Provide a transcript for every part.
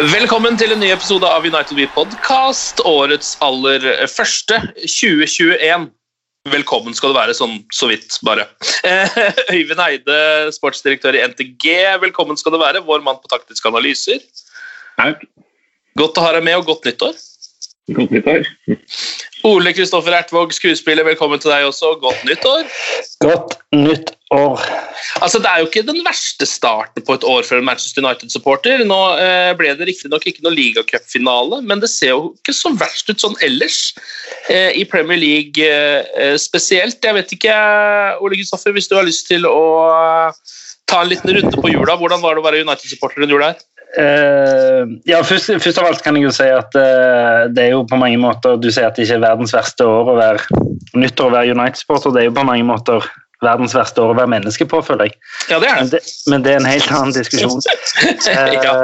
Velkommen til en ny episode av United We Podcast, årets aller første, 2021. Velkommen skal du være, sånn så vidt, bare. Eh, Øyvind Eide, sportsdirektør i NTG, velkommen skal du være, vår mann på taktiske analyser. Takk. Godt å ha deg med, og godt nyttår. Godt nyttår. Ole Kristoffer Ertvåg, skuespiller, velkommen til deg også, og godt nyttår. Godt nytt år. Altså, Det er jo ikke den verste starten på et år for en Manchester United-supporter. Nå eh, ble det riktignok ikke noe ligacupfinale, men det ser jo ikke så verst ut sånn ellers eh, i Premier League eh, spesielt. Jeg vet ikke, Ole Kristoffer, hvis du har lyst til å eh, ta en liten runde på jula, hvordan var det å være United-supporter en jula her? Eh, ja, først, først av alt kan jeg jo si at uh, det er jo på mange måter Du sier at det ikke er verdens verste år å være nyttår å være United-sporter. Det er jo på mange måter verdens verste år å være menneske på, føler jeg. Ja, det er Men det. men det er en helt annen diskusjon. ja.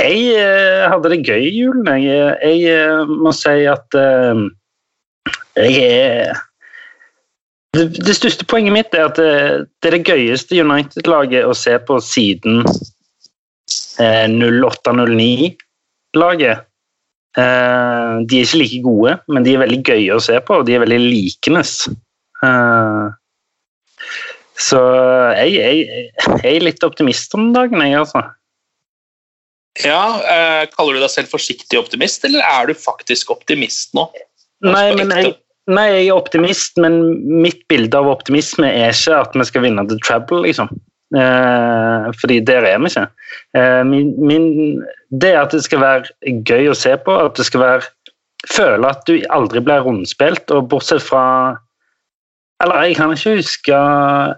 Eh, jeg hadde det gøy i julen. Jeg, jeg må si at jeg er det, det største poenget mitt er at det, det er det gøyeste United-laget å se på siden 08-09-laget. Eh, de er ikke like gode, men de er veldig gøye å se på, og de er veldig likenes. Eh, så jeg, jeg, jeg er litt optimist om dagen, jeg, altså. ja eh, Kaller du deg selv forsiktig optimist, eller er du faktisk optimist nå? Nei, men jeg, nei, jeg er optimist, men mitt bilde av optimisme er ikke at vi skal vinne The Trouble, liksom. Eh, fordi der er vi ikke. Eh, min, min, det at det skal være gøy å se på, at det skal være Føle at du aldri blir rundspilt, og bortsett fra Eller jeg kan ikke huske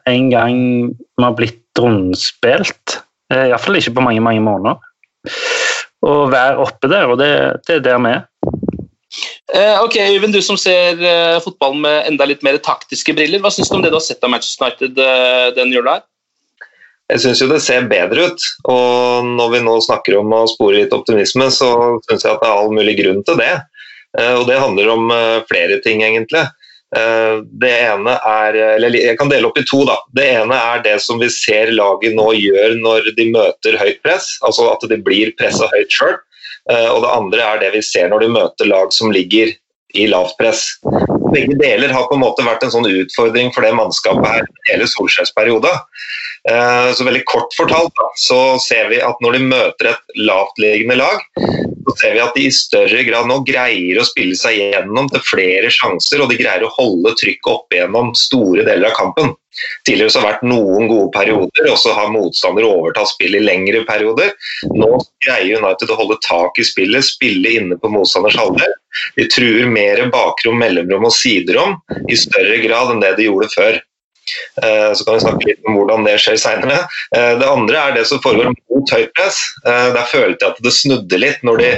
en gang vi har blitt rundspilt. Eh, Iallfall ikke på mange, mange måneder. Å være oppe der, og det, det er der vi er. Ok, Øyvind, du som ser fotballen med enda litt mer taktiske briller, hva syns du om det du har sett av Manchester United denne den jula her? Jeg syns jo det ser bedre ut. Og når vi nå snakker om å spore litt optimisme, så syns jeg at det er all mulig grunn til det. Eh, Og det handler om eh, flere ting, egentlig. Eh, Det ene er Eller jeg kan dele opp i to, da. Det ene er det som vi ser laget nå gjør når de møter høyt press. Altså at de blir pressa høyt sjøl. Og det andre er det vi ser når de møter lag som ligger i lavt press. Begge deler har på en måte vært en sånn utfordring for det mannskapet her hele Solskjærs periode. Eh, Så veldig kort fortalt så ser vi at når de møter et lavtliggende lag, så ser vi at de i større grad nå greier å spille seg gjennom til flere sjanser, og de greier å holde trykket oppe gjennom store deler av kampen. Tidligere så har det vært noen gode perioder, og så har motstandere overtatt spillet i lengre perioder. Nå greier United å holde tak i spillet, spille inne på motstanders halvdel. De truer mer bakrom, mellomrom og siderom i større grad enn det de gjorde før. Eh, Så kan vi snakke litt om hvordan det skjer senere. Eh, Det andre er det som foregår mot høyt press. Eh, Der følte jeg at det snudde litt når de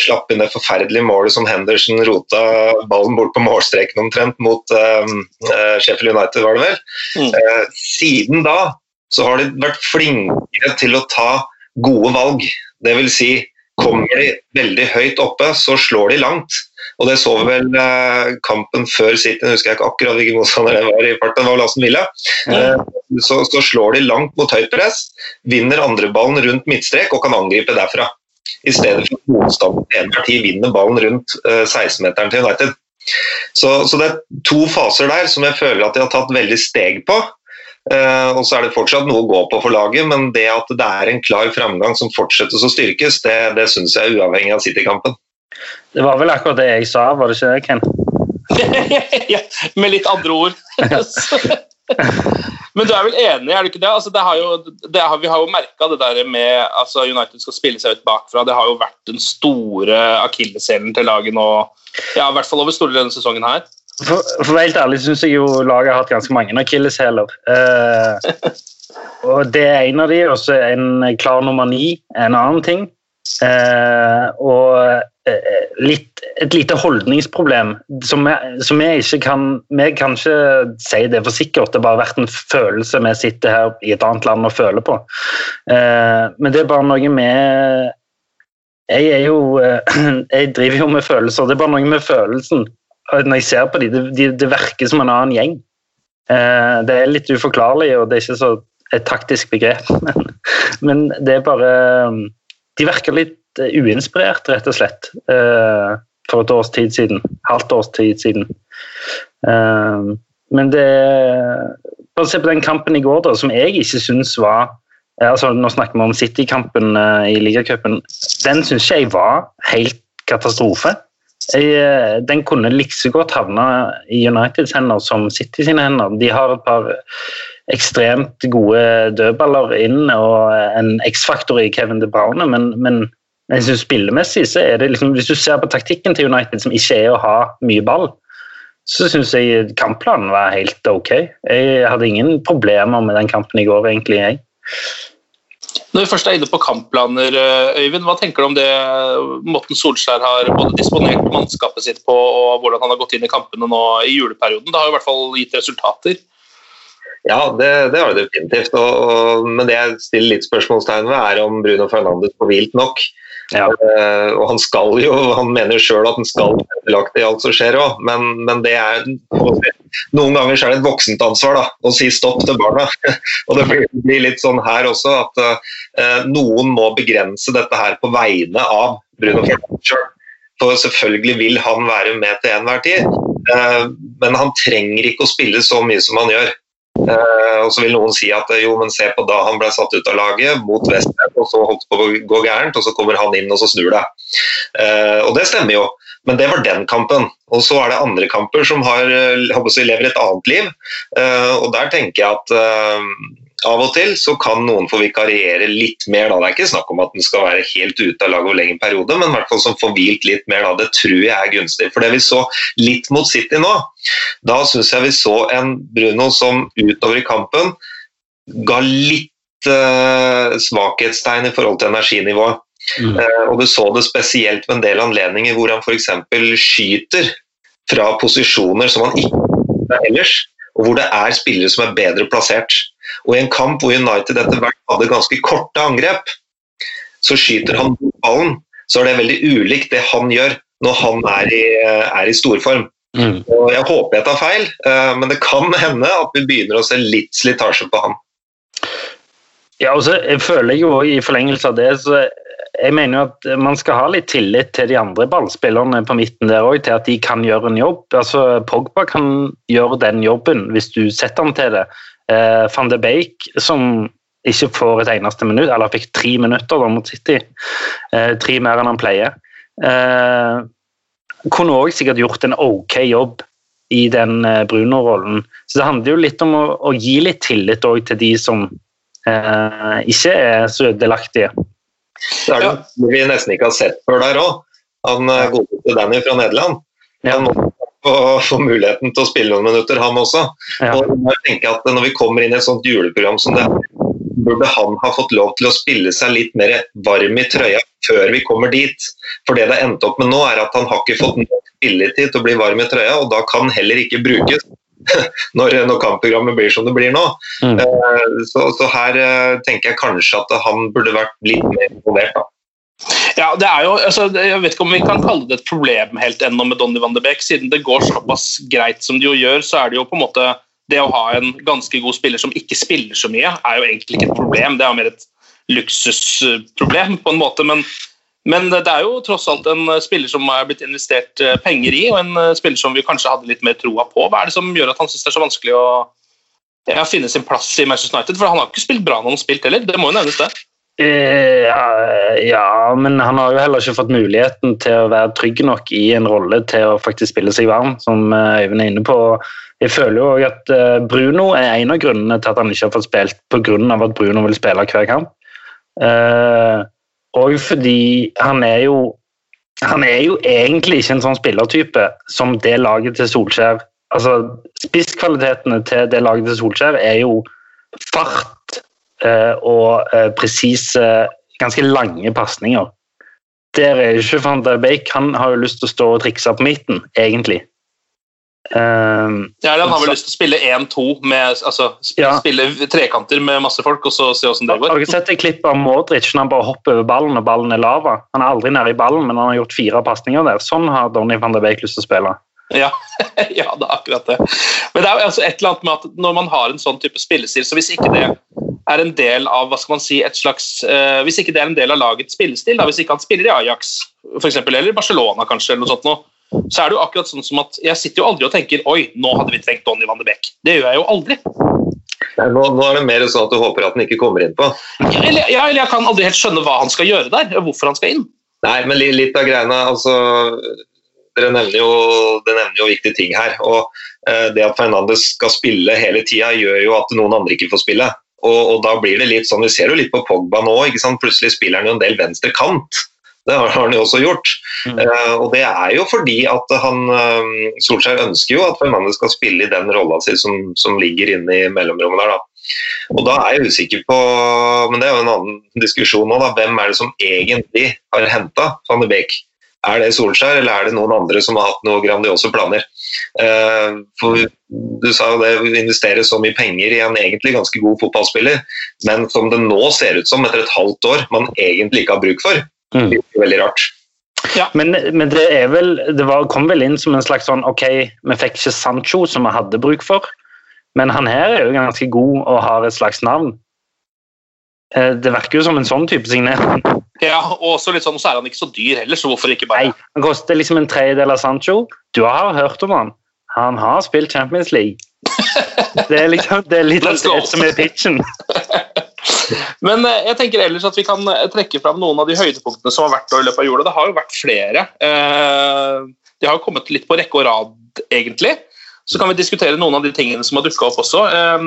slapp inn det forferdelige målet som Henderson rota ballen bort på målstreken omtrent mot Sheffield United, var det vel. Mm. Siden da så har de vært flinkere til å ta gode valg. Det vil si, kommer de veldig høyt oppe, så slår de langt. Og det så vi vel eh, kampen før City, jeg husker jeg ikke akkurat hvilken motstander det var i farten, det var Lassen Villa. Eh, så, så slår de langt mot høyt press, vinner andreballen rundt midtstrek og kan angripe derfra. I stedet for at motstanderen til enhver tid vinner ballen rundt eh, 16-meteren til United. Så, så det er to faser der som jeg føler at de har tatt veldig steg på. Eh, og så er det fortsatt noe å gå på for laget, men det at det er en klar framgang som fortsettes å styrkes, det, det syns jeg er uavhengig av City-kampen. Det var vel akkurat det jeg sa, var det ikke det, Ken? ja, med litt andre ord. Men du er vel enig, er du ikke det? Altså, det har jo, det har, vi har jo merka det der med altså United skal spille seg ut bakfra. Det har jo vært den store akilleshælen til laget nå, ja, i hvert fall over store denne sesongen her. For, for helt ærlig syns jeg jo laget har hatt ganske mange akilleshæler. Uh, og det er en av de, og så en klar nummer ni en annen ting. Uh, og litt, et lite holdningsproblem som jeg, som jeg ikke kan Vi kan ikke si det for sikkert, det har bare vært en følelse vi sitter her i et annet land og føler på. Eh, men det er bare noe med jeg, er jo, eh, jeg driver jo med følelser. Det er bare noe med følelsen når jeg ser på dem. Det, de, det virker som en annen gjeng. Eh, det er litt uforklarlig, og det er ikke så et taktisk begrep. Men, men det er bare De virker litt uinspirert, rett og slett, eh, for et års tid siden. Halvt års tid siden. Eh, men det Bare se på den kampen i går, da, som jeg ikke syns var altså Nå snakker vi om City-kampen eh, i ligacupen. Den syns jeg var helt katastrofe. Eh, den kunne like godt havna i Uniteds hender som City sine hender. De har et par ekstremt gode dødballer inn og en X-faktor i Kevin De Bruyne, men, men jeg synes spillemessig så er det liksom, Hvis du ser på taktikken til United, som ikke er å ha mye ball, så syns jeg kampplanen var helt ok. Jeg hadde ingen problemer med den kampen i går, egentlig. jeg. Når vi først er inne på kampplaner, Øyvind, hva tenker du om det måten Solskjær har både disponert mannskapet sitt på, og hvordan han har gått inn i kampene nå i juleperioden? Det har jo i hvert fall gitt resultater. Ja, det, det har det definitivt. Og, og, men det jeg stiller litt spørsmålstegn ved, er om Bruno Fernandes får hvilt nok. Ja. Uh, og han skal jo, han mener sjøl at han skal være i alt som skjer òg, men, men, det er noen ganger så er det et voksent ansvar da, å si stopp til barna. og Det blir, blir, litt sånn her også at uh, noen må begrense dette her på vegne av Bruno Fernandes sjøl. For selvfølgelig vil han være med til enhver tid, uh, men han trenger ikke å spille så mye som han gjør. Uh, og så vil noen si at jo, men se på da han ble satt ut av laget mot Western, og så holdt på å gå gærent, og så kommer han inn og så snur det. Eh, og det stemmer jo, men det var den kampen. Og så er det andre kamper som har, jeg, lever et annet liv. eh, og der tenker jeg at av og til så kan noen få vikariere litt mer. Da. Det er ikke snakk om at den skal være helt ute av laget over lengre periode, men i hvert fall som får hvilt litt mer. Da. Det tror jeg er gunstig. For det vi så litt mot City nå, da syns jeg vi så en Bruno som utover i kampen ga litt uh, svakhetstegn i forhold til energinivået. Mm. Uh, og du så det spesielt ved en del anledninger hvor han f.eks. skyter fra posisjoner som han ikke ellers og hvor det er spillere som er bedre plassert. Og I en kamp hvor United etter hvert hadde ganske korte angrep, så skyter han ballen. Så er det veldig ulikt det han gjør når han er i, er i storform. Mm. Og jeg håper jeg tar feil, eh, men det kan hende at vi begynner å se litt slitasje på han. Ja, og så føler jeg jo i forlengelse av det, så jeg mener jo at man skal ha litt tillit til de andre ballspillerne på midten der òg, til at de kan gjøre en jobb. Altså, Pogba kan gjøre den jobben hvis du setter ham til det. Eh, Van de Beek, som ikke får et eneste minutt, eller fikk tre minutter da mot City, eh, tre mer enn han pleier, eh, kunne òg sikkert gjort en ok jobb i den eh, Bruno-rollen. Så det handler jo litt om å, å gi litt tillit til de som eh, ikke er så delaktige. Det er noe vi nesten ikke har sett før der òg. Han eh, godeste Danny fra Nederland. Han må få, muligheten til å spille noen minutter, han også. Ja. Og jeg tenker at Når vi kommer inn i et sånt juleprogram som det burde han ha fått lov til å spille seg litt mer varm i trøya før vi kommer dit. For det det endte opp med nå, er at han har ikke fått nok spilletid til å bli varm i trøya, og da kan heller ikke brukes. når, når kampprogrammet blir som det blir nå. Mm. Eh, så, så her eh, tenker jeg kanskje at han burde vært litt mer involvert. da. Ja, det er jo, altså, Jeg vet ikke om vi kan kalle det et problem helt ennå med Donny van de Beek. Siden det går såpass greit som det jo gjør, så er det jo på en måte Det å ha en ganske god spiller som ikke spiller så mye, er jo egentlig ikke et problem. Det er jo mer et luksusproblem på en måte. Men, men det er jo tross alt en spiller som er blitt investert eh, penger i, og en eh, spiller som vi kanskje hadde litt mer troa på. Hva er det som gjør at han syns det er så vanskelig å ja, finne sin plass i Manchester United? For han har ikke spilt bra når han har spilt heller, det må jo nevnes det. Eh, ja, men han har jo heller ikke fått muligheten til å være trygg nok i en rolle til å faktisk spille seg varm, som eh, Øyvind er inne på. Jeg føler jo også at eh, Bruno er en av grunnene til at han ikke har fått spilt, pga. at Bruno vil spille hver kamp. Og fordi han er jo han er jo egentlig ikke en sånn spillertype som det laget til Solskjær altså Spisskvalitetene til det laget til Solskjær er jo fart og eh, presise, ganske lange pasninger. Der er jo ikke van der Beek. Han har jo lyst til å stå og trikse på midten, egentlig. Um, Ja, eller han har vel så- lyst til å spille 1-2 med altså, sp Ja. spille trekanter med masse folk, og så se åssen det går. Har dere sett et klipp av Modric når han bare hopper over ballen og ballen er lava? Han er aldri nede i ballen, men han har gjort fire pasninger der. Sånn har Donny van der Beek lyst til å spille. Ja, ja, det er akkurat det. Men det er jo altså et eller annet med at når man har en sånn type spillestil, så hvis ikke det er en del av hva skal man si, et slags, eh, hvis ikke det er en del av lagets spillestil, da, hvis ikke han spiller i Ajax for eksempel, eller Barcelona kanskje, eller noe sånt nå, så er det jo akkurat sånn som at jeg sitter jo aldri og tenker oi, nå hadde vi trengt Donny van de Beek. Det gjør jeg jo aldri. Nå, nå er det mer sånn at du håper at han ikke kommer inn på. Ja, eller, ja, eller jeg kan aldri helt skjønne hva han skal gjøre der, hvorfor han skal inn. Nei, men litt av greiene altså, Dere nevner jo, dere nevner jo viktige ting her. og eh, Det at Fernandes skal spille hele tida, gjør jo at noen andre ikke får spille. Og, og da blir det litt sånn, Vi ser jo litt på Pogba nå. ikke sant? Plutselig spiller han jo en del venstre kant. Det har han jo også gjort. Eh, og Det er jo fordi at han uh, Solskjær ønsker jo at Fernandez skal spille i den rolla si som, som ligger inne i mellomrommet der. da. Og da er jeg usikker på Men det er jo en annen diskusjon nå, da. Hvem er det som egentlig har henta van de Beek? Er det Solskjær, eller er det noen andre som har hatt noen grandiose planer? Eh, for Du sa jo det, investere så mye penger i en egentlig ganske god fotballspiller, men som det nå ser ut som, etter et halvt år, man egentlig ikke har bruk for. Mm. Det er veldig rart. Men, men det er vel Det var, kom vel inn som en slags sånn Ok, vi fikk ikke Sancho som vi hadde bruk for, men han her er jo ganske god og har et slags navn. Eh, Det virker jo som en sånn type signering. Ja, og også litt sånn, så er han ikke så dyr heller, så hvorfor ikke bare Nei, han koster liksom en tredjedel av Sancho. Du har hørt om han. Han har spilt Champions League. Det er liksom det er litt av det som er pitchen. Men eh, jeg tenker ellers at vi kan eh, trekke fram noen av de høydepunktene som har vært i løpet av jula. Det har jo vært flere. De har jo kommet litt på rekke og rad, egentlig. Så kan vi diskutere noen av de tingene som har dukka opp også. Eh,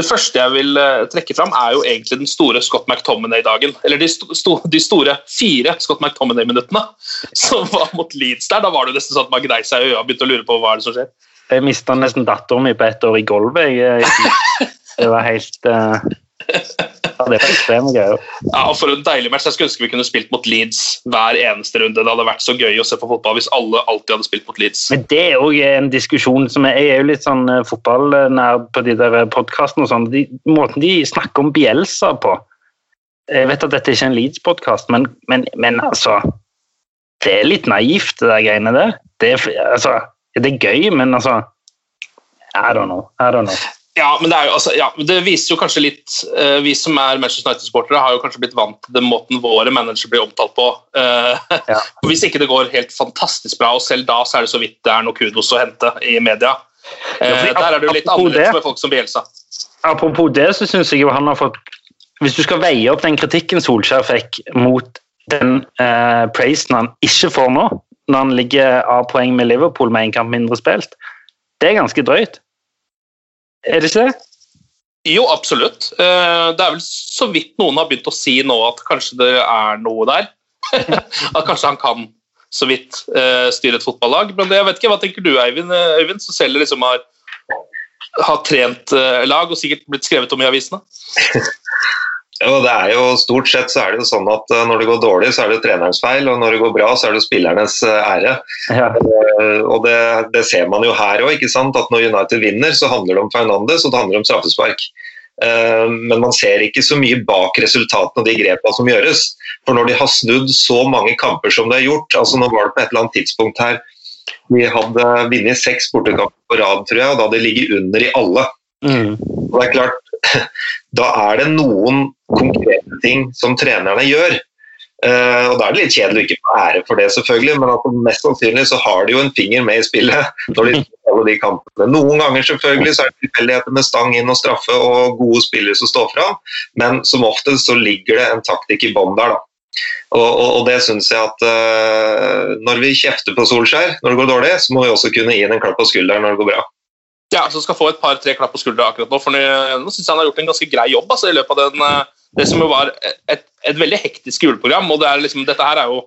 Det første jeg vil eh, trekke fram, er jo egentlig den store Scott McTominay-dagen. Eller de, sto, de store fire Scott McTominay-minuttene som var mot Leeds der. Da var det nesten sånn at man gnei seg i øya og begynte å lure på hva er det som skjer. Jeg mista nesten datteren min på ett år i gulvet. Det var helt eh, Ja, det var ekstremt gøy. Ja, For en deilig match. Jeg skulle ønske vi kunne spilt mot Leeds hver eneste runde. Det hadde vært så gøy å se på fotball hvis alle alltid hadde spilt mot Leeds. Men det er òg en diskusjon som er, Jeg er jo litt sånn fotballnerd på de der podkastene og sånn. Måten de snakker om Bielsa på Jeg vet at dette ikke er en Leeds-podkast, men, men, men altså Det er litt naivt, det der greiene der. Det er, altså, det er gøy, men altså I don't know. I don't know. Ja, men det, jo, altså, ja, det viser jo kanskje litt uh, Vi som er Manchester United-sportere, har jo kanskje blitt vant til den måten våre managere blir omtalt på. Uh, Ja. Hvis ikke det går helt fantastisk bra, og selv da så er det så vidt det er noe kudos å hente i media. Uh, Ja, fordi der er det jo litt annerledes med folk som Bielsa. Apropos det, så syns jeg jo han har fått Hvis du skal veie opp den kritikken Solskjær fikk mot den uh, praisen han ikke får nå, når han ligger av poeng med Liverpool med en kamp mindre spilt, det er ganske drøyt. Er det ikke det? Jo, absolutt. Eh, Det er vel så vidt noen har begynt å si nå at kanskje det er noe der. at kanskje han kan så vidt eh, styre et fotballag. Men det, jeg vet ikke, hva tenker du, Eivind, Eh, Øyvind som selv liksom har, har trent lag og sikkert blitt skrevet om i avisene? Jo, det er jo Stort sett så er det jo sånn at eh, når det går dårlig, så er det trenerens feil, og når det går bra, så er det spillernes eh, ære. Ja. Eh, Og det, det ser man jo her òg, at når United vinner, så handler det om Fernandes og det handler om straffespark. Men man ser ikke så mye bak resultatene og de grepene som gjøres. For når de har snudd så mange kamper som de har gjort, altså nå var det på et eller annet tidspunkt her vi hadde vunnet seks bortekamper på rad, tror jeg, og da hadde de ligget under i alle. Mm. Og det er klart, da er det noen konkrete ting som trenerne gjør. Uh, og Da er det litt kjedelig å ikke få ære for det, selvfølgelig, men altså, mest sannsynlig så har de jo en finger med i spillet. når de alle de kampene. Noen ganger selvfølgelig så er det tilfeldigheter med stang inn og straffe og gode spillere som står fram, men som oftest så ligger det en taktikk i bånn der. da. Og, og, og det syns jeg at uh, når vi kjefter på Solskjær når det går dårlig, så må vi også kunne gi ham en klapp på skulderen når det går bra. Ja, så skal få et par-tre klapp på skuldra akkurat nå. for Nå, syns jeg han har gjort en ganske grei jobb altså, i løpet av den, eh, det som jo var et, et veldig hektisk juleprogram. og det er liksom, Dette her er jo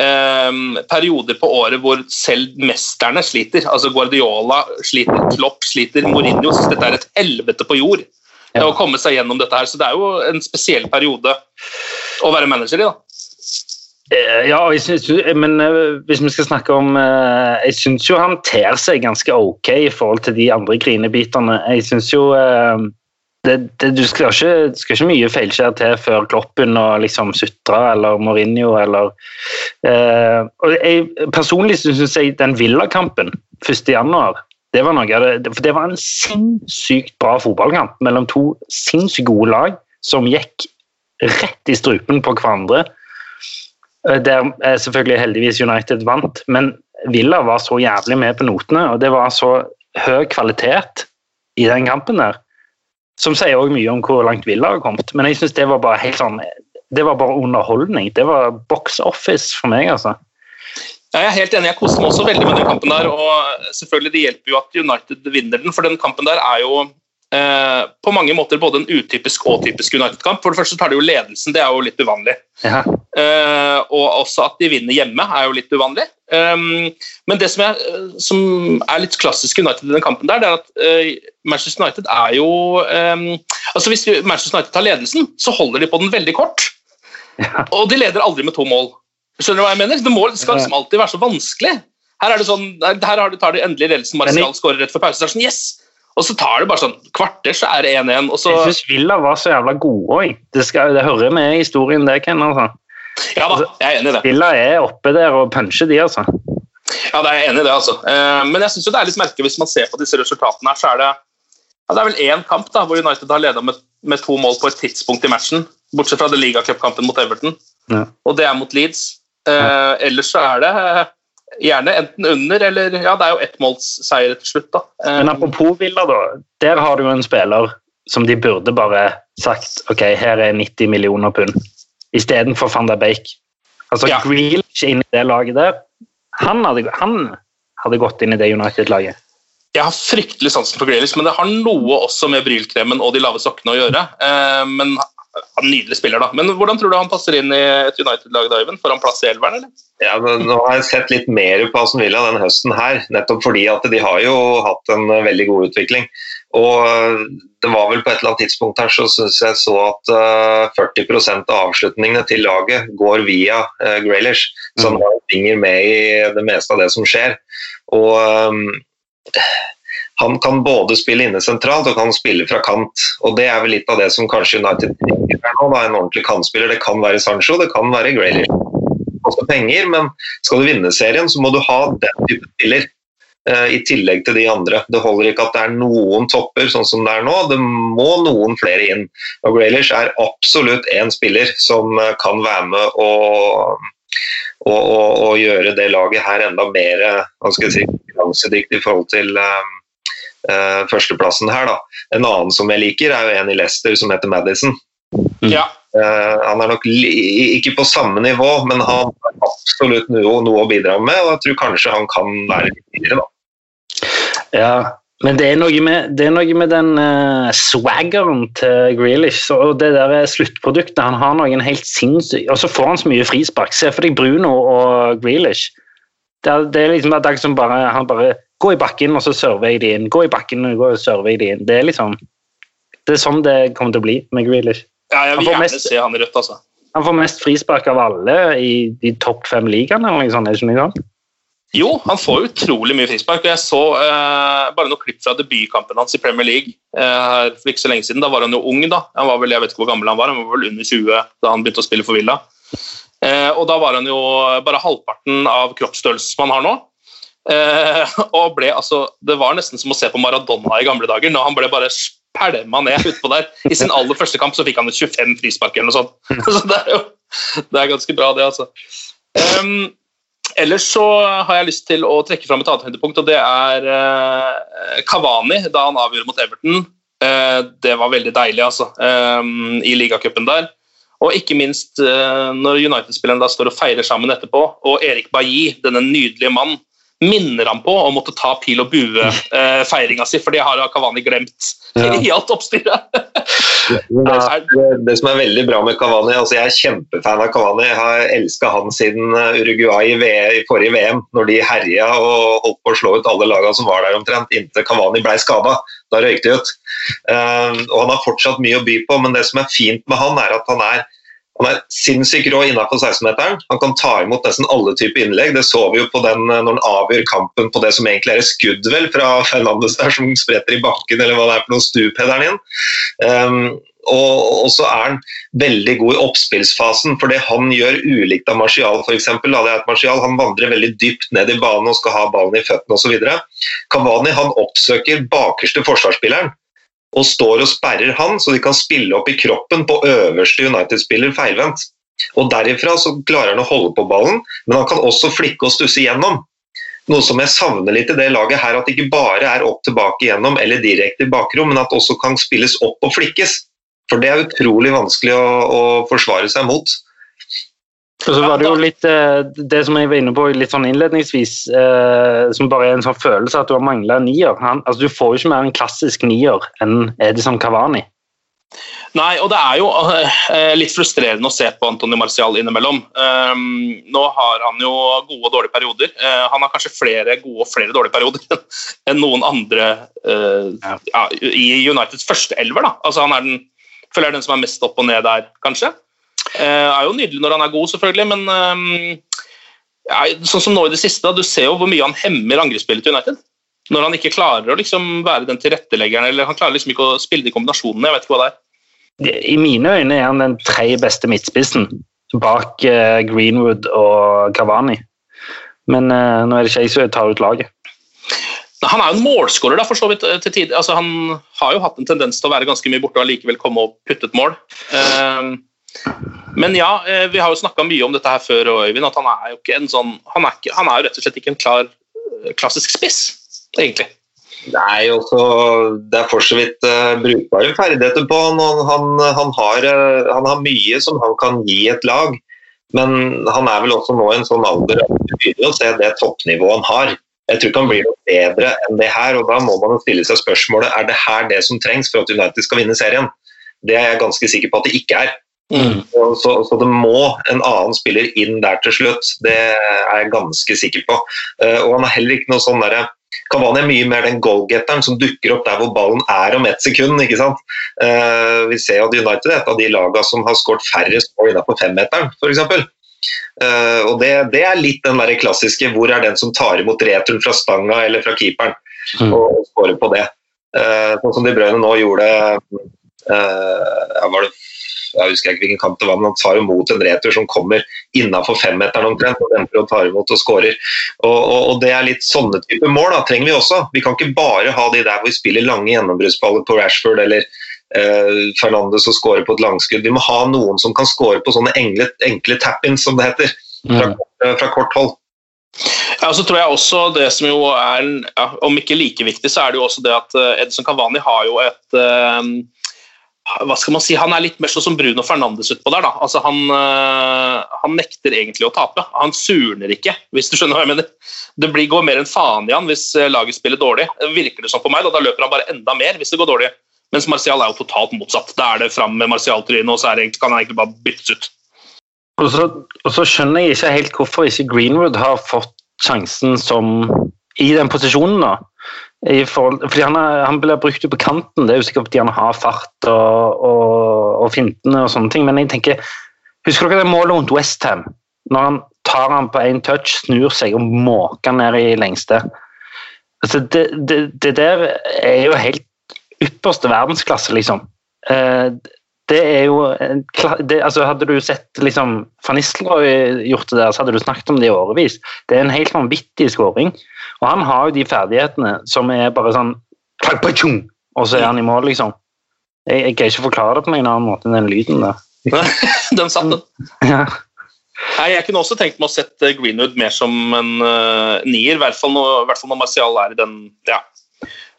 eh, perioder på året hvor selv mesterne sliter. altså Guardiola sliter, Klopp sliter, Mourinho synes dette er et helvete på jord. Ja. Å komme seg gjennom dette her, så Det er jo en spesiell periode å være manager i. da. Eh, Ja, synes, men eh, hvis vi skal snakke om eh, Jeg syns jo han ter seg ganske ok i forhold til de andre grinebitene. Jeg syns jo eh, det, det, Du skal ikke, skal ikke mye feilskjær til før Kloppen og liksom Sutra eller Mourinho eller eh, og jeg, Personlig syns jeg den Villa-kampen 1.1. Det var noe av det, for det var en sinnssykt bra fotballkamp mellom to sinnssykt gode lag som gikk rett i strupen på hverandre. Eh, Der eh, selvfølgelig heldigvis United vant, men Villa var så jævlig med på notene, og det var så høy kvalitet i den kampen der. Som sier også mye om hvor langt Villa har kommet. Men jeg synes det var bare helt sånn Det var bare underholdning. Det var box office for meg, altså. Jeg er helt enig, jeg koser meg også veldig med den kampen der. og selvfølgelig Det hjelper jo at United vinner den, for den kampen der er jo eh, på mange måter både en utypisk og typisk United-kamp. For det første så tar de jo ledelsen, det er jo litt uvanlig. Ja. Eh, og også at de vinner hjemme er jo litt uvanlig. Um, men det som er, som er litt klassisk United i den kampen, der, det er at uh, Manchester United er jo um, altså Hvis Manchester United tar ledelsen, så holder de på den veldig kort. Og de leder aldri med to mål. Skjønner du hva jeg mener? Det, må, det skal liksom alltid være så vanskelig. Her, er det sånn, her tar de endelig ledelsen. Marcial skårer rett før pause. Det er sånn, yes! Og så tar det bare sånn kvarter, så er det 1-1. og så... Jeg syns Villa var så jævla gode òg. Det, det hører med i historien, det, Ken. Altså. Ja da, jeg er enig i det. Villa er oppe der og puncher, de, altså. Ja, det er jeg enig i det, altså. Eh, Men jeg syns det er litt merkelig hvis man ser på disse resultatene her, så er det ja, det er vel én kamp da, hvor United har leda med, med to mål på et tidspunkt i matchen. Bortsett fra ligacupkampen mot Everton, Ja. og det er mot Leeds. Eh, ellers så er det gjerne enten under eller Ja, det er jo ettmålsseier til slutt, da. Eh, Men apropos Villa, da. Der har du jo en spiller som de burde bare sagt ok, her er 90 millioner pund, istedenfor van der Bake. Altså Ja. ikke inn i det laget der. Han hadde, han hadde gått inn i det United-laget. Jeg har fryktelig sansen for Grealish, men det har noe også med brylkremen og de lave sokkene å gjøre. Eh, Men en nydelig spiller, da. Men hvordan tror du han passer inn i et United-lag, da? Får han plass i elveren, eller? Ja, men Nå har jeg sett litt mer på Aston Villa denne høsten her, nettopp fordi at de har jo hatt en eh, veldig god utvikling. Og eh, det var vel på et eller annet tidspunkt her så syns jeg så at eh, 40% av avslutningene til laget går via uh, Graylish, så han har en finger med i det meste av det som skjer. Og eh, han kan både spille inne sentralt og kan spille fra kant. og Det er vel litt av det som kanskje United her nå. Da, en ordentlig kantspiller. Det kan være Sancho, det kan være Graylish Også penger, men skal du vinne serien, så må du ha den type spiller. eh, I tillegg til de andre. Det holder ikke at det er noen topper sånn som det er nå, det må noen flere inn. Og Graylish er absolutt en spiller som eh, kan være med og, og, og, og gjøre det laget her enda mer si, konkurransedyktig i forhold til eh, eh, førsteplassen her. Da. En annen som jeg liker, er jo en i Leicester som heter Madison. Ja. Uh, han er nok li ikke på samme nivå, men han har absolutt noe, noe å bidra med. Og jeg tror kanskje han kan være litt tidligere, da. Ja, men det er noe med, det er noe med den uh, swaggeren til Grealish og det der sluttproduktet. Han har noen helt sinnssyke Og så får han så mye frispark. Se for deg Bruno og Grealish. Det er, det er liksom at han bare, han bare Gå i bakken, og så server jeg de inn. Gå i bakken, og så server jeg de inn. Det er liksom Det er sånn det kommer til å bli med Grealish. Ja, jeg vil gjerne mest- se han i rødt, altså. Han får mest frispark av alle i de topp fem ligaene. eller noe sånt, er ikke noe sånt? Jo, han får utrolig mye frispark. og Jeg så eh, bare noen klipp fra debutkampen hans i Premier League eh, for ikke så lenge siden. Da var han jo ung, da. Han var vel, jeg vet ikke hvor gammel han var, han var vel under 20 da han begynte å spille for Villa. Eh, og da var han jo bare halvparten av kroppsstørrelsen som han har nå. Eh, og ble altså Det var nesten som å se på Maradona i gamle dager. når Han ble bare pælma ned utpå der. I sin aller første kamp så fikk han et 25 frispark eller noe sånt. Så det er jo det er ganske bra, det, altså. Um, ellers så har jeg lyst til å trekke fram et annet høydepunkt, og det er uh, Cavani da han avgjorde mot Everton. Uh, det var veldig deilig, altså, um, i ligacupen der. Og ikke minst uh, når United-spillerne da står og feirer sammen etterpå, og Erik Bailly, denne nydelige mann, minner han på å måtte ta pil og bue-feiringa si, for det har Cavani glemt Ja. i alt oppstyret. Det, det, det som er veldig bra med Cavani altså Jeg er kjempefan av Cavani. Jeg har elska han siden eh, Uruguay i, V i forrige VM, når de herja og holdt på å slå ut alle lagene som var der omtrent, inntil Cavani ble skada. Da røykte de ut. Eh, og Han har fortsatt mye å by på, men det som er fint med han, er at han er han er sinnssykt rå innenfor 16-meteren. Han kan ta imot nesten alle typer innlegg. Det så vi jo på den eh, når han avgjør kampen på det som egentlig er et skudd vel, fra Fernandes der, som spretter i bakken, eller hva det er for noe, stupheaderen inn. Um, og, så er han veldig god i oppspillsfasen, for det han gjør ulikt av Martial f.eks. Er at Martial han vandrer veldig dypt ned i banen og skal ha ballen i føttene osv. Cavani han oppsøker bakerste forsvarsspilleren og står og sperrer han, så de kan spille opp i kroppen på øverste United-spiller feilvendt. Og Derifra så klarer han å holde på ballen, men han kan også flikke og stusse igjennom. Noe som jeg savner litt i det laget her, at det ikke bare er opp tilbake igjennom eller direkte i bakrom, men at det også kan spilles opp og flikkes. For det er utrolig vanskelig å, å forsvare seg mot. Og så var det jo litt eh, det som jeg var inne på litt sånn innledningsvis, eh, som bare er en sånn følelse at du har mangla en nier. Han, altså, du får jo ikke mer en klassisk nier enn Edison Cavani. Nei, og det er jo eh, litt frustrerende å se på Antonio Marcial innimellom. Um, nå har han jo gode og dårlige perioder. Han har kanskje flere gode og flere dårlige perioder enn noen andre ja, i Uniteds første elver. Da. Altså, han er den, føler jeg er den som er mest opp og ned der, kanskje. Eh, er jo nydelig når han er god, selvfølgelig, men um, ja, sånn som nå i det siste, da, du ser jo hvor mye han hemmer angrepsspillet til United. Når han ikke klarer å liksom være den tilretteleggeren, eller han klarer liksom ikke å spille de kombinasjonene. jeg vet ikke hva det er. I mine øyne er han den tredje beste midtspissen bak eh, Greenwood og Cavani. Men uh, nå er det ikke jeg som tar ut laget. Han er jo en målskårer, da, for så vidt. eh, til tid. Altså, han har jo hatt en tendens til å være ganske mye borte og likevel komme og putte et mål. Ehm, men ja, eh, vi har jo snakka mye om dette her før, Øyvind, at han er jo ikke en sånn Han er, ikke, han er jo rett og slett ikke en klar eh, klassisk spiss, egentlig. Nei, også, det er for så vidt uh, brukbare ferdigheter på han. Han, han, har, uh, han har mye som han kan gi et lag, men han er vel også nå i en sånn alder at du begynner å se det toppnivået han har. Jeg tror ikke han blir noe bedre enn det her, og da må man stille seg spørsmålet er det her det som trengs for at United skal vinne serien. Det er jeg ganske sikker på at det ikke er. Så, så, så det må en annen spiller inn der til slutt, det er jeg ganske sikker på. Uh, og han er heller ikke noe sånn derre Kavani er mye mer den goalgetteren som dukker opp der hvor ballen er om ett sekund. ikke sant? Uh, vi ser at United er et av de lagene som har skåret færrest mål innenfor femmeteren, f.eks. Uh, og det, det, er litt den der klassiske hvor er den som tar imot returen fra stanga eller fra keeperen, Mm. og skårer på det. Uh, sånn som De Brøyne nå gjorde uh, var det, Jeg husker ikke hvilken kamp det var, men han tar imot en retur som kommer innafor femmeteren omtrent, og venter og tar imot og skårer. Og, og, og, det er litt sånne type mål da, trenger vi også. Vi kan ikke bare ha de der hvor vi spiller lange gjennombruddsballer på Rashford eller eh, Fernandes og skårer på et langskudd. Vi må ha noen som kan skåre på sånne enkle, enkle tap-ins, som det heter, fra, fra kort hold. Ja, så tror jeg også det som jo er, ja, Om ikke like viktig, så er det jo også det at uh, Edson Cavani har jo et uh, hva skal man si, Han er litt mer sånn som Bruno Fernandes utpå der. da. Altså, han, uh, han nekter egentlig å tape. Han surner ikke, hvis du skjønner hva jeg mener. Det blir, går mer enn faen i han hvis laget spiller dårlig. Virker det sånn på meg, da, da løper han bare enda mer hvis det går dårlig. Mens Martial er jo totalt motsatt. Da er det fram med Martial-trynet, og så det, kan han egentlig bare byttes ut. Og så, og så, skjønner jeg ikke helt hvorfor ikke Greenwood har fått sjansen som i den posisjonen. da. Forhold, fordi han, er, han blir brukt på kanten, det er jo sikkert fordi han har fart og, og, og fintene og sånne ting, men jeg tenker Husker dere det målet mot Westham? Når han tar han på én touch, snur seg og måker ned i lengste. Altså, det, det, det der er jo helt ypperste verdensklasse, liksom. Eh, det er jo det, altså Hadde du sett liksom, Van gjort det der, så hadde du snakket om det i årevis. Det er en helt vanvittig skåring. Og han har jo de ferdighetene som er bare sånn Og så er han i mål, liksom. Jeg, jeg kan ikke forklare det på en annen måte enn den lyden der. den satt, den. Ja. Nei, Jeg kunne også tenkt meg å sette Greenwood mer som en uh, nier, i hvert fall når, hvert fall når Martial er i den ja,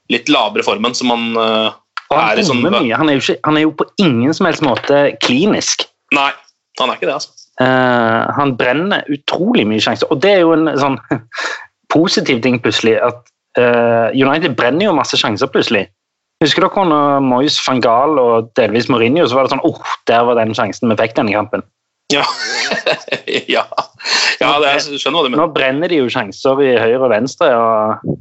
litt lavere formen som han uh, han er i. Sånn, mye. Han er, jo ikke, han er jo på ingen som helst måte klinisk. nei, han er ikke det, altså. Uh, han brenner utrolig mye sjanser. Og det er jo en sånn positiv ting plutselig, at uh, United brenner jo masse sjanser plutselig. Husker dere når Moyes, van Gaal og delvis Mourinho, så var det sånn åh, der var den sjansen vi fikk denne kampen. Ja, ja. ja det jeg skjønner hva du mener. Nå brenner de jo sjanser i høyre og venstre. og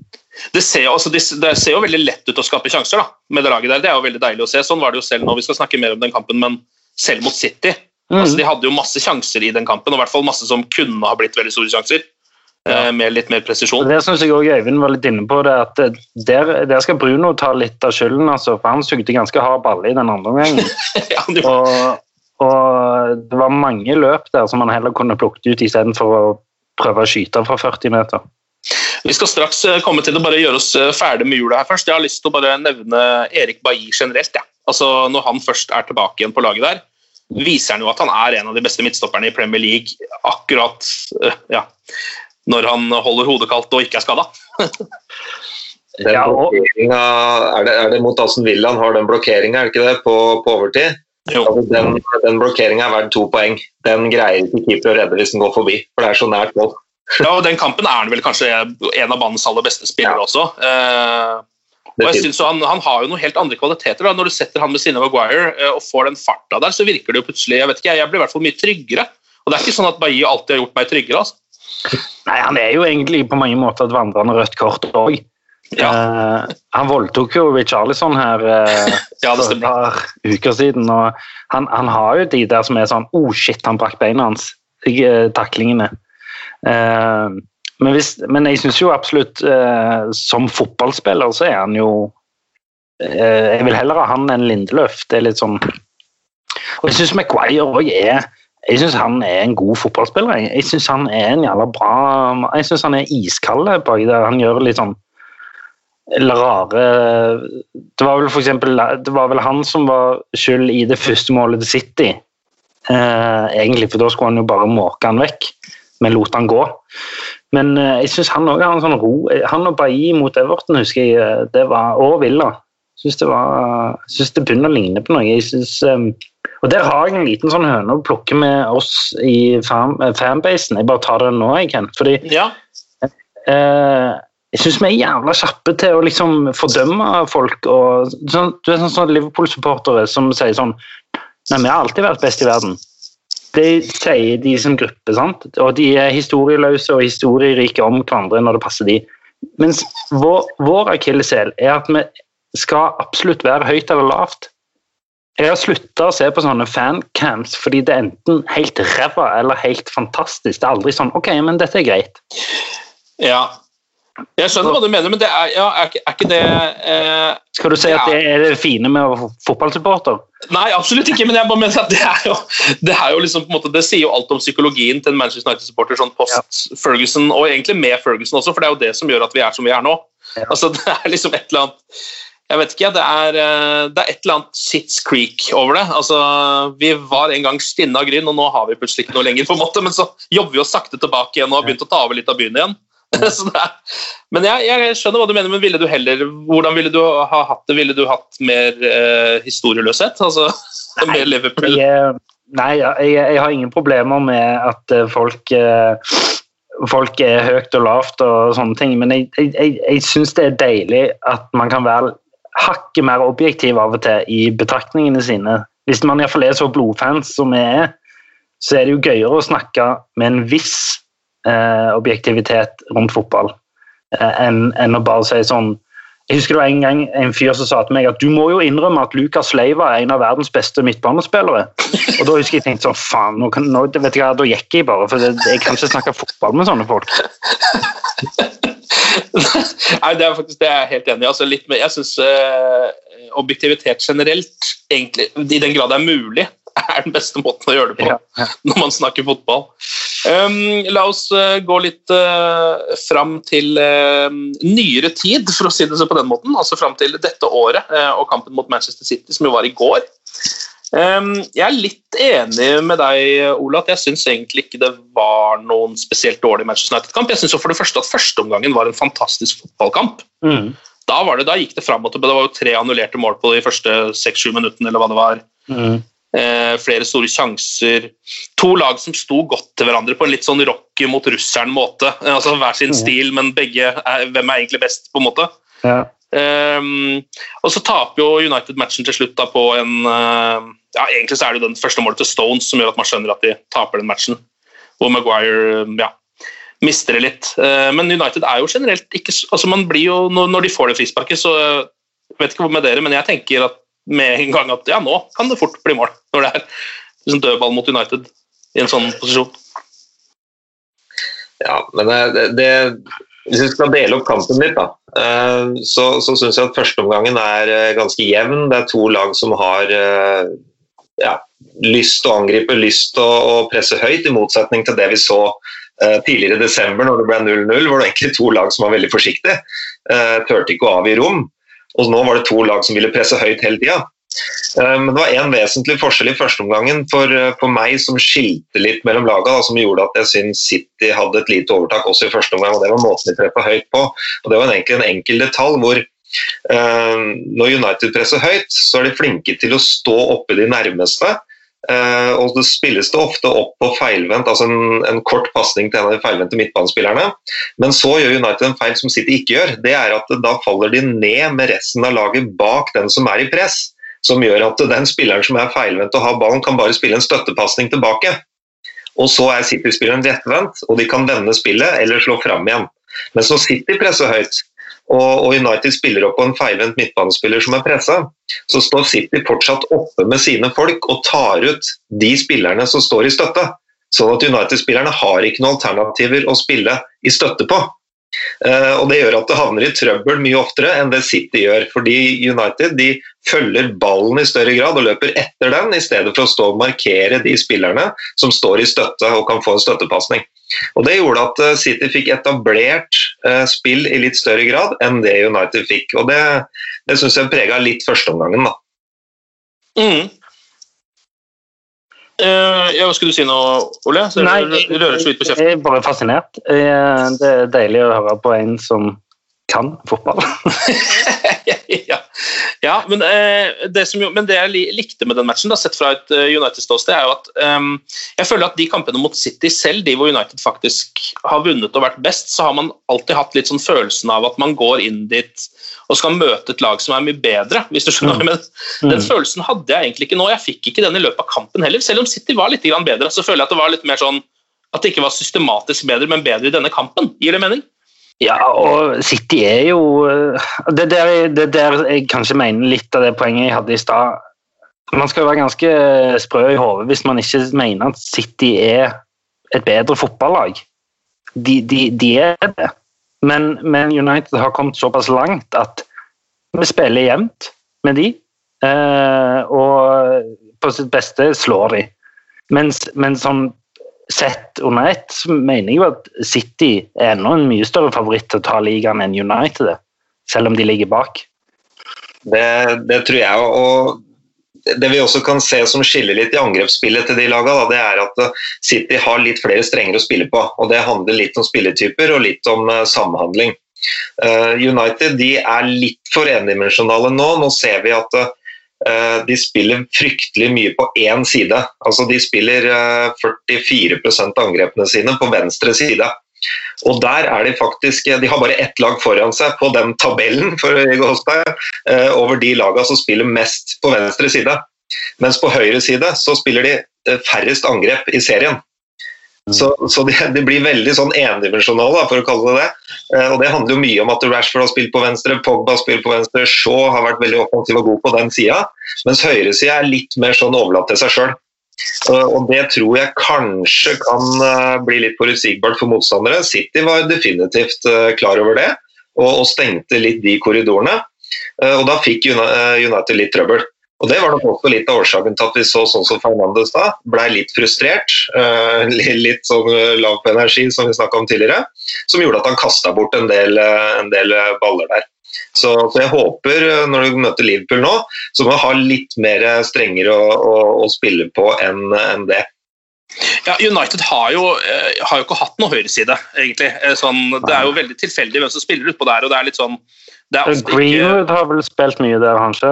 Det ser, altså, det, det ser jo veldig lett ut å skape sjanser da, med det laget der. Det er jo veldig deilig å se. Sånn var det jo selv nå. Vi skal snakke mer om den kampen, men selv mot City. Mm. Altså, de hadde jo masse sjanser i den kampen, og i hvert fall masse som kunne ha blitt veldig store sjanser. Eh, Med litt mer presisjon. Det syns jeg også Øyvind var litt inne på. det at der, der skal Bruno ta litt av skylden, altså, for han sugde ganske hard balle i den andre omgangen. Ja, det- Og, og det var mange løp der som han heller kunne plukket ut istedenfor å prøve å skyte fra 40 meter. Vi skal straks eh, komme til å bare gjøre oss eh, ferdig med jula her først. Jeg har lyst til å bare nevne Erik Bailly generelt. Ja. Altså, når han først er tilbake igjen på laget der, viser han jo at han er en av de beste midtstopperne i Premier League akkurat eh, ja, når han holder hodet kaldt og ikke er skada. Ja, og- er, det, er det mot Aston Villa han har den blokkeringa, er det ikke det, på, på overtid? Jo. Altså, den den blokkeringa er verdt to poeng. Den greier ikke keeper å redde hvis den går forbi, for det er så nært mål. Ja, og Den kampen er han vel kanskje en av banens aller beste spillere også. Eh, og jeg synes han, han har jo noen helt andre kvaliteter. da. Når du setter han ved siden av Maguire eh, og får den farta der, så virker det jo plutselig Jeg vet ikke, jeg blir i hvert fall mye tryggere. Og det er ikke sånn at Bailly alltid har gjort meg tryggere. altså. Nei, Han er jo egentlig på mange måter et vandrende rødt kort òg. Ja. han voldtok jo Richarlison her uh, Ja, for et par uker siden. og han, han har jo de der som er sånn Oh, shit, han brakk beina hans. eh, Taklingene. Uh, men, hvis, men jeg syns jo absolutt uh, Som fotballspiller så er han jo Jeg vil heller ha han enn Lindeløf. Det er litt sånn Og jeg syns Maguire òg er jeg syns han er en god fotballspiller. Jeg, jeg syns han er en jævla bra Jeg syns han er iskald baki der. Han gjør litt sånn rare Det var vel for eksempel Det var vel han som var skyld i det første målet til City. Eh, egentlig, for da skulle han jo bare måke han vekk, men lot han gå. Men eh, jeg syns han òg har en sånn ro. Han og Bailly mot Everton, husker jeg, eh, det var, og Villa. Syns det, synes det begynner å ligne på noe. Jeg synes, eh, og der har jeg en liten sånn høne å plukke med oss i fan, eh, fanbasen. Jeg bare tar det nå, jeg, Kent. Fordi Ja, eh, jeg syns vi er jævla kjappe til å liksom fordømme folk. og sånn, Du er sånn, sånn Liverpool-supportere som sier sånn Nei, vi har alltid vært best i verden. Det sier de som gruppe, sant? og de er historieløse og historierike om hverandre når det passer de. Mens vår, vår akilleshæl er at vi skal absolutt være høyt eller lavt. Jeg har slutta å se på sånne fancams fordi det er enten helt ræva eller helt fantastisk. Det er aldri sånn OK, men dette er greit. ja. Jeg skjønner hva du mener, men det er, ja, er, ikke, er ikke det eh, Skal du si at det er det fine med å være fotballsupporter? Nei, absolutt ikke, men jeg bare mener at det er jo, det er jo liksom på en måte, det sier jo alt om psykologien til en Manchester United-supporter sånn post Ferguson, og egentlig med Ferguson også, for det er jo det som gjør at vi er som vi er nå. Altså, Det er liksom et eller annet Jeg vet ikke, det er, eh, det er et eller annet Sits Creek over det. Altså, Vi var en gang stinne av gryn, og nå har vi plutselig ikke noe lenger, på en måte, men så jobber vi oss sakte tilbake igjen og har begynt å ta over litt av byen igjen. Er, men jeg, jeg skjønner hva du mener, men ville du heller, hvordan ville du ha hatt det? Ville du hatt mer eh, historieløshet? Altså, mer Liverpool? Jeg, nei, jeg, jeg har ingen problemer med at eh, folk eh, folk er høyt og lavt og sånne ting, men jeg, jeg syns det er deilig at man kan være hakket mer objektiv av og til i betraktningene sine. Hvis man iallfall er så blodfans som vi er, så er det jo gøyere å snakke med en viss eh, objektivitet rundt fotball eh, enn en å bare si sånn Jeg husker det var en gang en fyr som sa til meg at du må jo innrømme at Lucas Leiva er en av verdens beste midtbanespillere. Og da husker jeg tenkte sånn, faen, nå nå, vet jeg hva, da gikk jeg bare, for jeg kan ikke snakke fotball med sånne folk. Nei, det er faktisk det jeg er helt enig i. Altså, jeg syns objektivitet generelt, egentlig, i den grad det er mulig, er den beste måten å gjøre det på Ja, ja. når man snakker fotball. Um, la oss uh, gå litt uh, fram til uh, nyere tid, for å si det så på den måten. Altså fram til dette året uh, og kampen mot Manchester City, som jo var i går. Um, jeg er litt enig med deg, Ola, at jeg syns egentlig ikke det var noen spesielt dårlig Manchester United-kamp. Jeg syns for det første at førsteomgangen var en fantastisk fotballkamp. Mm. Da, var det, da gikk det fram og tilbake. Det var jo tre annullerte mål på de første seks-sju minuttene, eller hva det var. Mm. Eh, flere store sjanser. To lag som sto godt til hverandre på en litt sånn rocky mot russeren-måte. Eh, altså Hver sin stil, men begge er, hvem er egentlig best, på en måte. Ja. Ehm, og så taper jo United matchen til slutt da på en eh, ja, Egentlig så er det jo den første målet til Stones som gjør at man skjønner at de taper den matchen. Og Maguire ja, mister det litt. Eh, men United er jo generelt ikke altså man blir jo, Når de får det frisparket, så vet ikke hvor med dere, men jeg tenker at med en gang at ja, nå kan det fort bli mål. Når det er liksom dødball mot United i en sånn posisjon. Ja, men det, det, hvis vi skal dele opp kampen litt, da, eh, så, så syns jeg at førsteomgangen er eh, ganske jevn. Det er to lag som har ja, lyst til å angripe, lyst til å, presse høyt, i motsetning til det vi så eh, tidligere i desember når det ble 0-0, hvor det egentlig to lag som var veldig forsiktige. Uh, Turte ikke å avgi rom. Og nå var det to lag som ville presse høyt hele tida. Eh, Men det var en vesentlig forskjell i førsteomgangen for, eh, for meg som skilte litt mellom laga, da, som gjorde at jeg syns City hadde et lite overtak også i første omgang. og Det var måten de treffa høyt på. Og Det var egentlig en enkel detalj hvor eh, når United presser høyt, så er de flinke til å stå oppe de nærmeste. eh, og det spilles det ofte opp på feilvendt, altså en, en kort pasning til en av de feilvendte midtbanespillerne. Men så gjør United en feil som City ikke gjør. Det er at da faller de ned med resten av laget bak den som er i press som gjør at den spilleren som er feilvendt og har ballen, kan bare spille en støttepasning tilbake. Og så er City-spilleren rettvendt, og de kan vende spillet eller slå fram igjen. Men så City presser høyt, og, og United spiller opp på en feilvendt midtbanespiller som er pressa, så står City fortsatt oppe med sine folk og tar ut de spillerne som står i støtte. Sånn at United-spillerne har ikke noen alternativer å spille i støtte på. Uh, og Det gjør at det havner i trøbbel mye oftere enn det City gjør. Fordi United de følger ballen i større grad og løper etter den, i stedet for å stå og markere de spillerne som står i støtte og kan få en støttepasning. Og Det gjorde at eh, City fikk etablert eh, spill i litt større grad enn det United fikk. og Det, det syns jeg prega litt førsteomgangen. da. Mm. Eh, ja, hva skulle du si nå, Ole? Så Nei, du rører så vidt på kjeften. jeg er bare fascinert. Eh, Det er deilig å høre på en som kan fotball. ja. ja, men, eh, det som, jo- men det jeg li- likte med den matchen, da, sett fra et eh, United-ståsted, er jo at um, jeg føler at de kampene mot City selv, de hvor United faktisk har vunnet og vært best, så har man alltid hatt litt sånn følelsen av at man går inn dit og skal møte et lag som er mye bedre. hvis du skjønner Mm. Men. Den følelsen hadde jeg egentlig ikke nå. Jeg fikk ikke den i løpet av kampen heller. Selv om City var litt bedre, så føler jeg at det var litt mer sånn at det ikke var systematisk bedre, men bedre i denne kampen. Gir det mening? Ja, og City er jo eh, Det der, der jeg kanskje mener litt av det poenget jeg hadde i stad. Man skal jo være ganske sprø i hodet hvis man ikke mener at City er et bedre fotballag. De, de, de er det. Men, men United har kommet såpass langt at vi spiller jevnt med de. eh, og på sitt beste slår de. Mens, men sånn sett under ett så mener jeg jo at City er ennå en mye større favoritt til å ta ligaen enn United selv om de ligger bak. Det, det tror jeg. og det vi også kan se som skiller litt i angrepsspillet til de lagene, det er at eh, City har litt flere strenger å spille på. og Det handler litt om spilletyper og litt om eh, samhandling. Eh, United de er litt for endimensjonale nå. Nå ser vi at de spiller fryktelig mye på én side. Altså De spiller eh, 44 av angrepene sine på venstre side. Og der er De faktisk, de har bare ett lag foran seg på den tabellen for å gå hos deg, eh, over de lagene som spiller mest på venstre side. Mens på høyre side så spiller de eh, færrest angrep i serien. Så, så de, de blir veldig sånn endimensjonale, for å kalle det det. Eh, og Det handler jo mye om at Rashford har spilt på venstre, Pogba har spilt på venstre, Shaw har vært veldig offensiv og god på den sida, mens høyresida er litt mer sånn overlatt til seg sjøl. Og det tror jeg kanskje kan eh, bli litt forutsigbart for motstandere. City var definitivt eh, klar over det, og, stengte litt de korridorene. Eh, og da fikk United litt trøbbel. Og Det var nok også litt av årsaken til at vi så sånn som Fernandes da, ble litt frustrert. litt sånn lav på energi, som vi snakka om tidligere. Som gjorde at han kasta bort en del, en del baller der. Så, så, jeg håper, eh, når du møter Liverpool nå, så må du ha litt mer strenger å, å, å spille på enn en det. Ja, United har jo, eh, har jo, ikke hatt noe høyreside, egentlig. Eh, sånn, det er jo veldig tilfeldig hvem som spiller utpå der. og det er litt sånn Greenwood ikke... har vel spilt mye der, kanskje?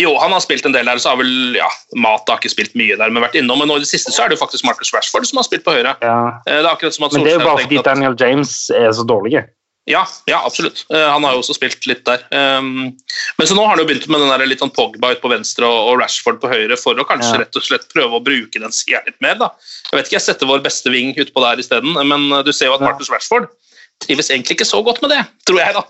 Jo, han har spilt en del der. så har vel, ja, Mata har ikke spilt mye der, men vært innom. Men nå i det siste så er det jo faktisk Marcus Rashford som har spilt på høyre. Ja. Det er akkurat som at men det er jo bare fordi Daniel James er så dårlig. Ja, ja, absolutt. Uh, han har jo også spilt litt der. Um, men så nå har han jo begynt med den der litt sånn Pogba ut på venstre og, Rashford på høyre for å kanskje ja. rett og slett prøve å bruke den sida litt mer. da. Jeg vet ikke, jeg setter vår beste ving utpå der isteden, men uh, du ser jo at Marcus Rashford trives egentlig ikke så godt med det, tror jeg, da.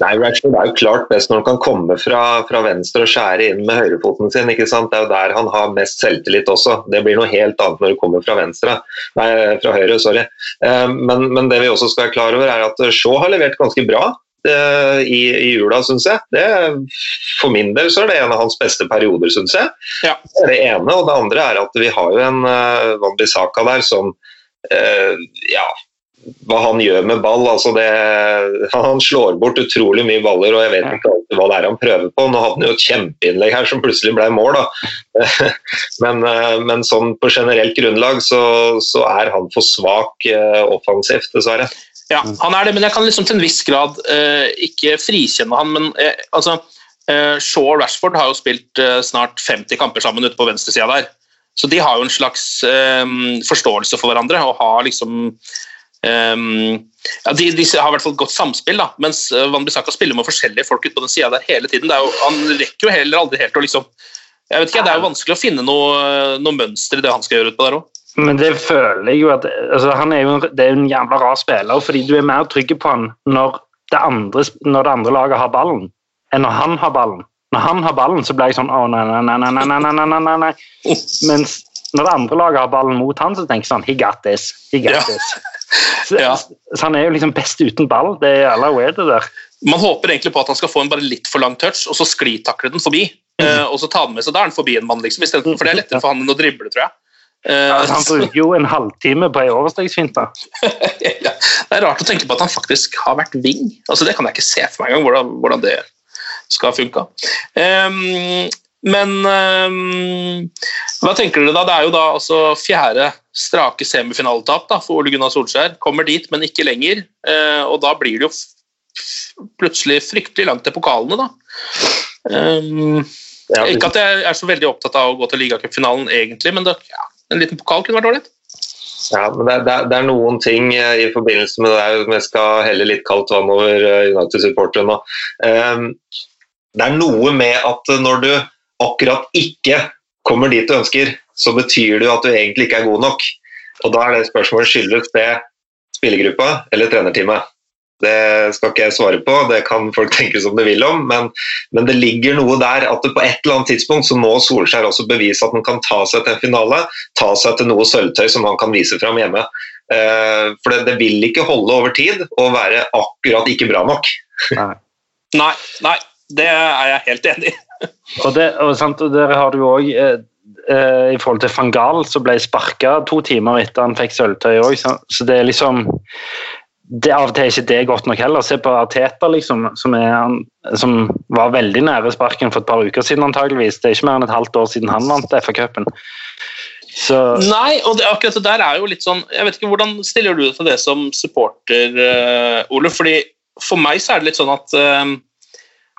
Nei, Rashford er jo klart best når han kan komme fra, fra, venstre og skjære inn med høyrefoten sin. ikke sant? Det er jo der han har mest selvtillit også. Det blir noe helt annet når du kommer fra venstre. Nei, fra høyre, sorry. Eh, men, men, det vi også skal være klar over, er at Shaw har levert ganske bra eh, i, i jula, syns jeg. Det, for min del så er det en av hans beste perioder, syns jeg. Ja. Det er det ene. Og det andre er at vi har jo en uh, Van Bissaka der som uh, ja, hva han gjør med ball. Altså det, han slår bort utrolig mye baller, og jeg vet ikke alltid hva det er han prøver på. Nå hadde han jo et kjempeinnlegg her som plutselig ble mål, men, eh, men, sånn på generelt grunnlag så, så er han for svak uh, offensivt, dessverre. Ja, han er det, men jeg kan liksom til en viss grad uh, ikke frikjenne han, men uh, altså Shaw og Rashford har jo spilt snart 50 kamper sammen ute på venstresida der. Så de har jo en slags forståelse for hverandre og har liksom Um, ja, de, de, har i hvert fall godt samspill, da, mens eh, Van Bissaka spiller med forskjellige folk ut på den sida der hele tiden. Jo, han rekker jo heller aldri helt å liksom jeg vet ikke, Det er jo vanskelig å finne noe, noe mønster i det han skal gjøre utpå der òg. Men det føler jeg jo at altså, han er jo, Det er jo en jævla rar spiller, fordi du er mer trygg på han når det andre, når det andre laget har ballen, enn når han har ballen. Når han har ballen, så blir jeg sånn Å, nei, nei, nei, nei, nei, nei, nei, nei, nei. Mens når det andre laget har ballen mot han, så tenker jeg sånn He got this. He got ja. this. Så, ja. så, han er jo liksom best uten ball. Det er alle aware det der. Man håper egentlig på at han skal få en bare litt for lang touch, og så sklitakle den forbi. Mm. Uh, og så ta den med seg da er den forbi en mann, liksom, for det er lettere for han enn å drible, tror jeg. Uh, ja, han bruker jo en halvtime på ei overstegsfinte. ja, det er rart å tenke på at han faktisk har vært wing. Altså, det kan jeg ikke se for meg engang, hvordan, hvordan det skal funke. Um, men um, hva tenker dere da? Det er jo da altså fjerde strake semifinaletap for Ole Gunnar Solskjær. Kommer dit, men ikke lenger. Uh, og da blir det jo plutselig fryktelig langt til pokalene, da. Ja, ikke at jeg er så veldig opptatt av å gå til ligacupfinalen, egentlig, men det, ja, en liten pokal kunne vært ålreit. Ja, men det, det, det, er noen ting eh, i forbindelse med det Vi skal helle litt kaldt vann over eh, United-supportere nå. Um, det er noe med at når du akkurat ikke kommer dit du ønsker, så betyr det jo at du egentlig ikke er god nok. Og Da er det spørsmålet skyldes det spillergruppa eller trenerteamet. Det skal ikke jeg svare på, det kan folk tenke som de vil om, men, men, det ligger noe der at på et eller annet tidspunkt så må Solskjær også bevise at han kan ta seg til en finale, ta seg til noe sølvtøy som han kan vise fram hjemme. Eh, for det, det, vil ikke holde over tid å være akkurat ikke bra nok. Nei, nei, nei det er jeg helt enig i og, det, og, sant, og der har du òg eh, eh, I forhold til Fangal, som ble sparka to timer etter han fikk sølvtøy òg. Så, så, det er liksom det Av og til er ikke det godt nok heller. Se på Arteta, liksom, som, er, som var veldig nære sparken for et par uker siden antageligvis. Det er ikke mer enn et halvt år siden han vant FA-cupen. Nei, og det, akkurat det der er jo litt sånn jeg vet ikke, Hvordan stiller du deg til det som supporter, uh, Ole? Fordi For meg så er det litt sånn at uh,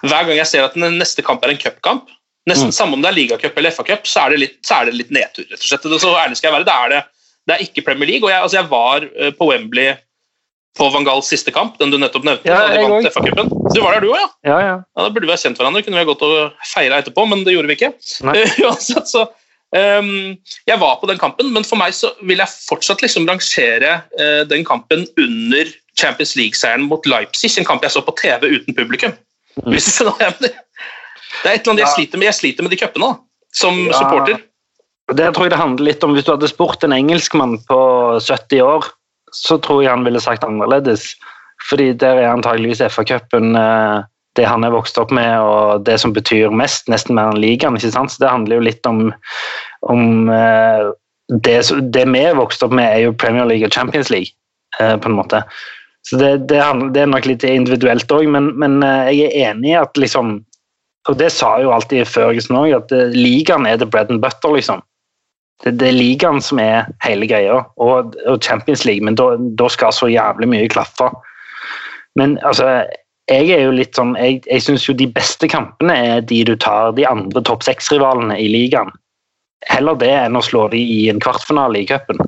hver gang jeg ser at den neste kamp er en cupkamp, nesten mm. samme om det er ligacup eller FA-cup, så, så, er det litt nedtur. rett og slett. Så ærlig skal jeg være, det er, det, det er ikke Premier League. og Jeg, altså jeg var eh, på Wembley på Van Gals siste kamp, den du nettopp nevnte. Ja, de vant FA-cupen. Du var der, du òg, ja? Ja, ja. ja? Da burde vi ha kjent hverandre. Kunne vi ha gått og feira etterpå, men det gjorde vi ikke. Uansett, så, Um, jeg var på den kampen, men for meg så vil jeg fortsatt liksom rangere uh, den kampen under Champions League-seieren mot Leipzig, en kamp jeg så på TV uten publikum. Mm. Hvis skjønner hva. Det er et eller annet jeg sliter med. Jeg sliter med de cupene som Ja. supporter. Det tror jeg det handler litt om Hvis du hadde spurt en engelskmann på 70 år, så tror jeg han ville sagt annerledes. Fordi der er antageligvis FA-cupen eh, det han er vokst opp med, og det som betyr mest, nesten mer enn ligaen. ikke sant? Så det handler jo litt om, om eh, det, det vi er vokst opp med, er jo Premier League og Champions League, eh, på en måte. Så det, det, det er nok litt individuelt òg, men, men eh, jeg er enig i at liksom Og det sa jo alltid Førgesen òg, at eh, ligaen er the bread and butter, liksom. Det, det er ligaen som er hele greia, og, og Champions League, men da, skal så jævlig mye klaffe. Men altså, jeg er jo litt sånn Jeg, jeg syns jo de beste kampene er de du tar de andre topp seks-rivalene i ligaen. Heller det enn å slå de i en kvartfinale i cupen.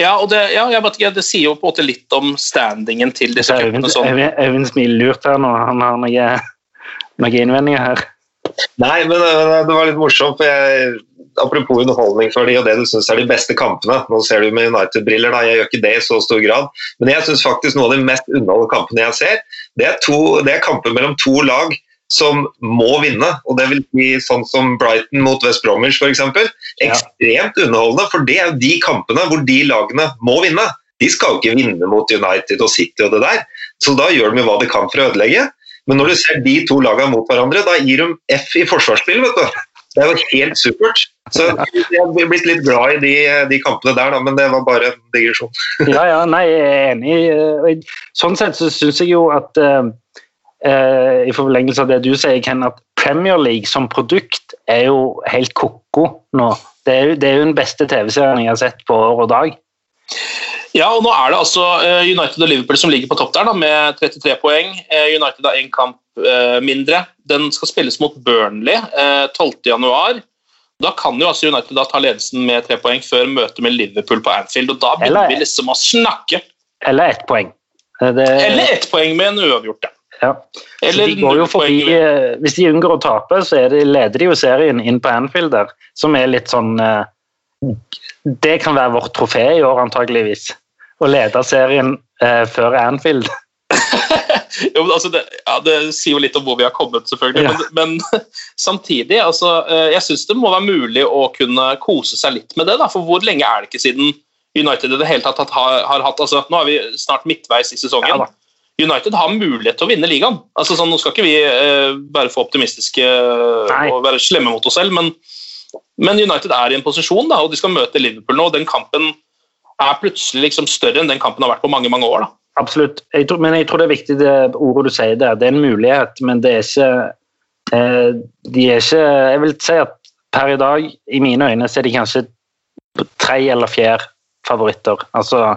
Ja, og det, ja, jeg vet ikke, det sier jo på en måte litt om standingen til disse Så Øyvind, cupene. Sånn. Øyvind, Øyvind smiler lurt her nå. Han har noe, noen innvendinger her. Nei, men øh, det var litt morsomt. for jeg, Apropos underholdning for de og det du syns er de beste kampene. Nå ser du med United-briller, da. Jeg gjør ikke det i så stor grad. Men jeg syns faktisk noen av de mest underholdende kampene jeg ser, det er, to, det er kamper mellom to lag som må vinne. Og det vil si sånn som Brighton mot West Bromwich f.eks. Ekstremt underholdende, for det er jo de kampene hvor de lagene må vinne. De skal jo ikke vinne mot United og City og det der, så da gjør de jo hva de kan for å ødelegge. Men når du ser de to lagene mot hverandre, da gir de F i forsvarsspill, vet du. Det er jo helt supert. Så jeg har blitt litt glad i de, de kampene der, da, men det var bare en digresjon. Ja, ja, nei, jeg er enig. eh, Sånn sett så syns jeg jo at eh, I forlengelse av det du sier, Ken, at Premier League som produkt er jo helt ko-ko nå. Det er, jo, det er jo den beste TV-serien jeg har sett på år og dag. Ja, og nå er det altså eh, United og Liverpool som ligger på topp der da, med 33 poeng. Eh, United har én kamp eh, mindre. Den skal spilles mot Burnley eh, 12.1. Da kan jo altså United da ta ledelsen med tre poeng før møtet med Liverpool på Anfield. og Da begynner Eller- vi liksom å snakke. Eller ett poeng. Eh, Det, Eller ett poeng med en uavgjort. ja. Ja. Eller de går jo forbi, med- eh, Hvis de unngår å tape, så er de, leder de jo serien inn på Anfield der, som er litt sånn eh, Det kan være vårt trofé i år, antageligvis. Å lede serien eh, før Anfield. Jo, men altså det, ja, det sier jo litt om hvor vi har kommet, selvfølgelig. Ja. Men, men samtidig, altså, eh, jeg syns det må være mulig å kunne kose seg litt med det. Da, for hvor lenge er det ikke siden United i det hele tatt har, har hatt altså, Nå er vi snart midtveis i sesongen. Ja da. United har mulighet til å vinne ligaen. Altså, sånn, nå skal ikke vi eh, være for optimistiske Nei. og være slemme mot oss selv, men, men United er i en posisjon, da, og de skal møte Liverpool nå. og Den kampen er plutselig liksom større enn den kampen har vært på mange mange år. da. Absolutt. Jeg tror, men jeg tror det er viktig det ordet du sier der. Det er en mulighet, men det er ikke eh, De er ikke Jeg vil si at per i dag, i mine øyne, så er de kanskje tre eller fjerde favoritter. Altså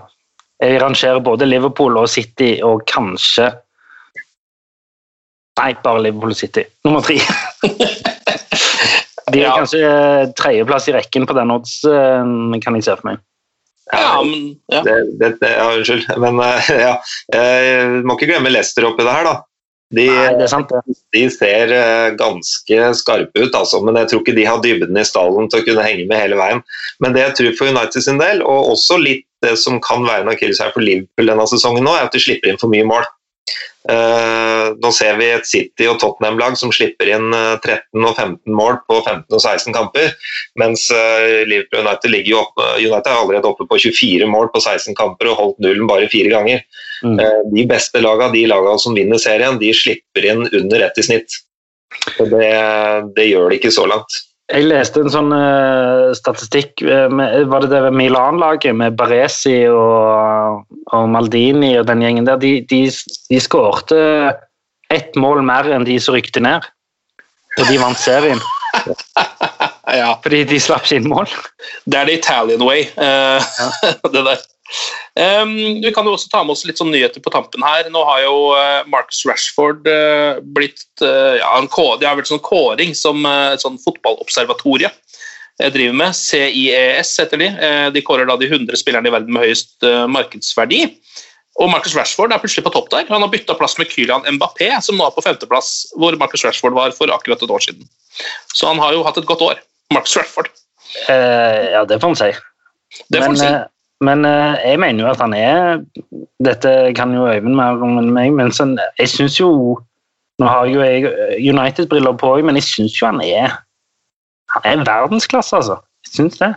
Jeg rangerer både Liverpool og City og kanskje Nei, bare Liverpool og City. Nummer tre. De er Ja. kanskje tredjeplass i rekken på den odds, eh, kan jeg se for meg. Ja, men, ja. Det, det, det, ja, unnskyld. Men eh, ja, eh, må ikke glemme Leicester oppi det her, da. De, Nei, de ser eh, ganske skarpe ut, altså, men jeg tror ikke de har dybden i stallen til å kunne henge med hele veien. Men det jeg tror for United sin del, og også litt det som kan være en akilleshæl for Liverpool denne sesongen nå, er at de slipper inn for mye mål. Eh, nå ser vi et City og Tottenham-lag som slipper inn eh, 13 og 15 mål på 15 og 16 kamper, mens eh, Liverpool United ligger jo oppe, United er allerede oppe på 24 mål på 16 kamper og holdt nullen bare fire ganger. Mm. Eh, De beste lagene, de lagene som vinner serien, de slipper inn under ett i snitt. Det, det gjør de ikke så langt. Jeg leste en sånn uh, statistikk eh, med, Var det det Milan-laget med Baresi og, og Maldini og den gjengen der? De, de, de skårte ett mål mer enn de som rykte ned. Og de vant serien. ja. Fordi de slapp ikke inn mål. Det er the Italian way. eh, det der. Em, vi kan jo også ta med oss litt sånn nyheter på tampen her. Nå har jo eh, Marcus Rashford eh, blitt eh, ja, en Det har vel sånn kåring som et sånn fotballobservatoriet eh, driver med. CIES heter de. De kårer da de 100 spillerne i verden med høyest markedsverdi. Og Marcus Rashford er plutselig på topp der. Han har bytta plass med Kylian Mbappé, som nå er på femteplass, hvor Marcus Rashford var for akkurat et år siden. Så han har jo hatt et godt år. Marcus Rashford. Uh, ja, det får han si. Det får han si. Men eh, jeg mener jo at han er Dette kan jo Øyvind mer om enn meg, men sånn, jeg syns jo Nå har jo jeg eh, United-briller på òg, men jeg syns jo han er Han er verdensklasse, altså. Jeg syns det.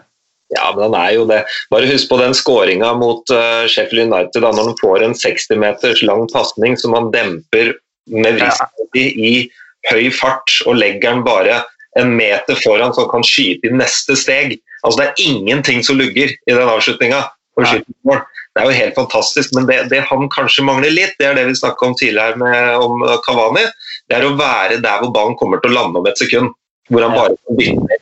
Ja, men han er jo det. Bare husk på den skåringa mot uh, Sheffield United, da, når han får en 60 meters lang pasning som han demper med vrist i, i høy fart og legger den bare en meter foran så han kan skyte i neste steg. Altså Det er ingenting som lugger i den avslutninga. Det er jo helt fantastisk, men det, det han kanskje mangler litt, det er det vi snakka om tidligere med, om Kavani, det er å være der hvor ballen kommer til å lande om et sekund. Hvor han bare kan bytte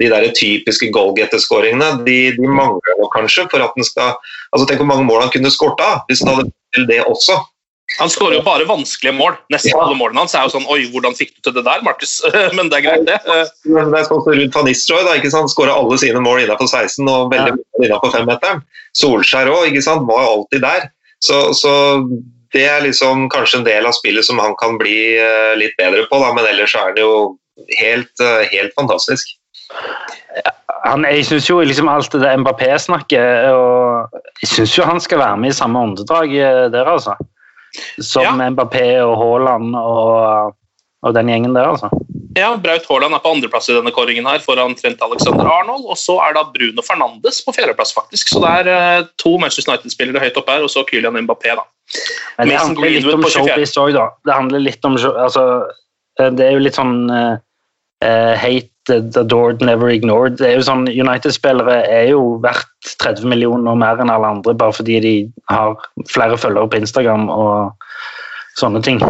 de der typiske goalgetter-skåringene de, de mangler kanskje for at den skal altså Tenk hvor mange mål han kunne skåret av hvis han hadde til det også. Han skårer jo bare vanskelige mål. Nesten alle målene hans er jo sånn Oi, hvordan fikk du til det der, Markus? Men det er greit, det. Men det er sånn som Ruud van da, ikke sant? skåra alle sine mål innenfor 16 og veldig mye innenfor femmeteren. Solskjær òg, var jo alltid der. Så, så det er liksom kanskje en del av spillet som han kan bli eh, litt bedre på, da, men ellers er han jo helt, eh, helt fantastisk. Han, jeg syns jo liksom alt det Mbappé-snakket og Jeg syns jo han skal være med i samme åndedrag eh, der, altså. Som Mbappé og Haaland og, og den gjengen der, altså. Ja, Braut Haaland er på andreplass i denne kåringen her, foran Trent Alexander Arnold. Og så er da Bruno Fernandes på fjerdeplass, faktisk. Så det er eh, to Manchester United-spillere høyt opp her, og så Kylian Mbappé, da. Men det handler litt om på 24. showbiz òg, da. Det handler litt om altså, eh, Det er jo litt sånn eh, eh, the adored, never ignored. Det er jo sånn, United-spillere er jo verdt 30 millioner mer enn alle andre bare fordi de har flere følgere på Instagram og sånne ting.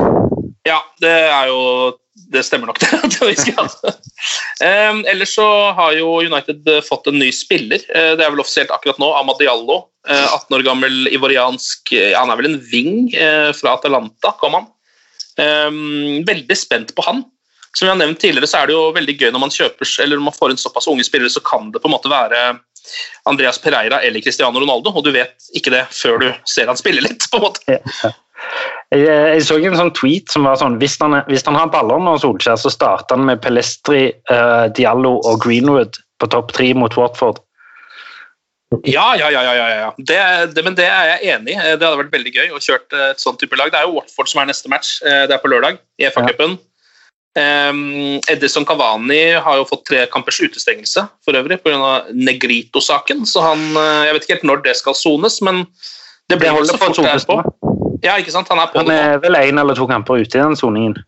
Ja, det er jo Det stemmer nok, det. Um, ellers så har jo United eh, fått en ny spiller. Eh, det er vel offisielt akkurat nå. Amadiallo. eh, 18 år gammel ivoriansk eh, Han er vel en wing eh, fra Atalanta, kom han. Um, veldig spent på han. Som vi har nevnt tidligere, så er det jo veldig gøy når man kjøper eller når man får inn såpass unge spillere, så kan det på en måte være Andreas Pereira eller Cristiano Ronaldo, og du vet ikke det før du ser han spille litt. på en måte. Jeg, jeg så en sånn tweet som var sånn Hvis han, hvis han har baller nå, Solskjær, så starter han med Pelestri, uh, Diallo og Greenwood på topp tre mot Watford. Ja, ja, ja. ja, ja, ja. Det, det, men det er jeg enig i. Det hadde vært veldig gøy å kjøre et sånt type lag. Det er jo Watford som er neste match. Eh, Det er på lørdag i FA-cupen. Um, Edison Cavani har jo fått tre kampers utestengelse for øvrig pga. Negrito-saken. Så han eh, Jeg vet ikke helt når det skal sones, men det blir vel så på fort det er på. Ja, ikke sant? Han er på Han er vel én eller to kamper ute i den soningen.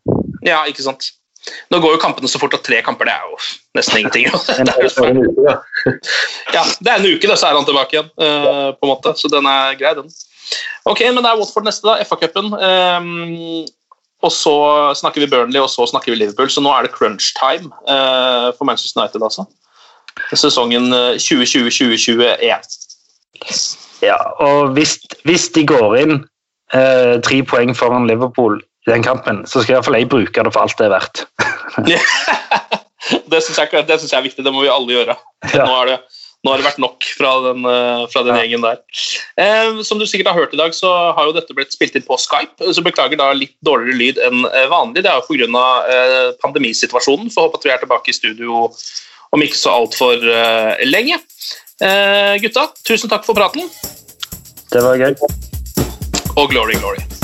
Ja, ikke sant? Nå går jo kampene så fort at tre kamper det er jo nesten ingenting. Det er jo. Ja, det er en uke, da, så er han tilbake igjen. eh, på en måte, Så den er grei, den. Ok, men det er Watford neste, da. FA-cupen. Um, og så snakker vi Burnley, og så snakker vi Liverpool. Så nå er det crunch time eh, for Manchester United, altså. Sesongen eh, 2020-2021. Ja, og hvis, hvis de går inn eh, tre poeng foran Liverpool i den kampen, så skal i hvert fall jeg bruke det for alt det er verdt. det syns jeg, jeg er viktig. Det må vi alle gjøre. Ja. Nå, er det, nå har det vært nok fra den, eh, fra den gjengen der. Eh, som du sikkert har hørt i dag, så har jo dette blitt spilt inn på Skype. Så beklager da litt dårligere lyd enn eh, vanlig. Det er jo pga. Eh, pandemisituasjonen. Får håpe at vi er tilbake i studio om ikke så altfor eh, lenge. Eh, gutta, tusen takk for praten. Det var gøy. Og glory, glory.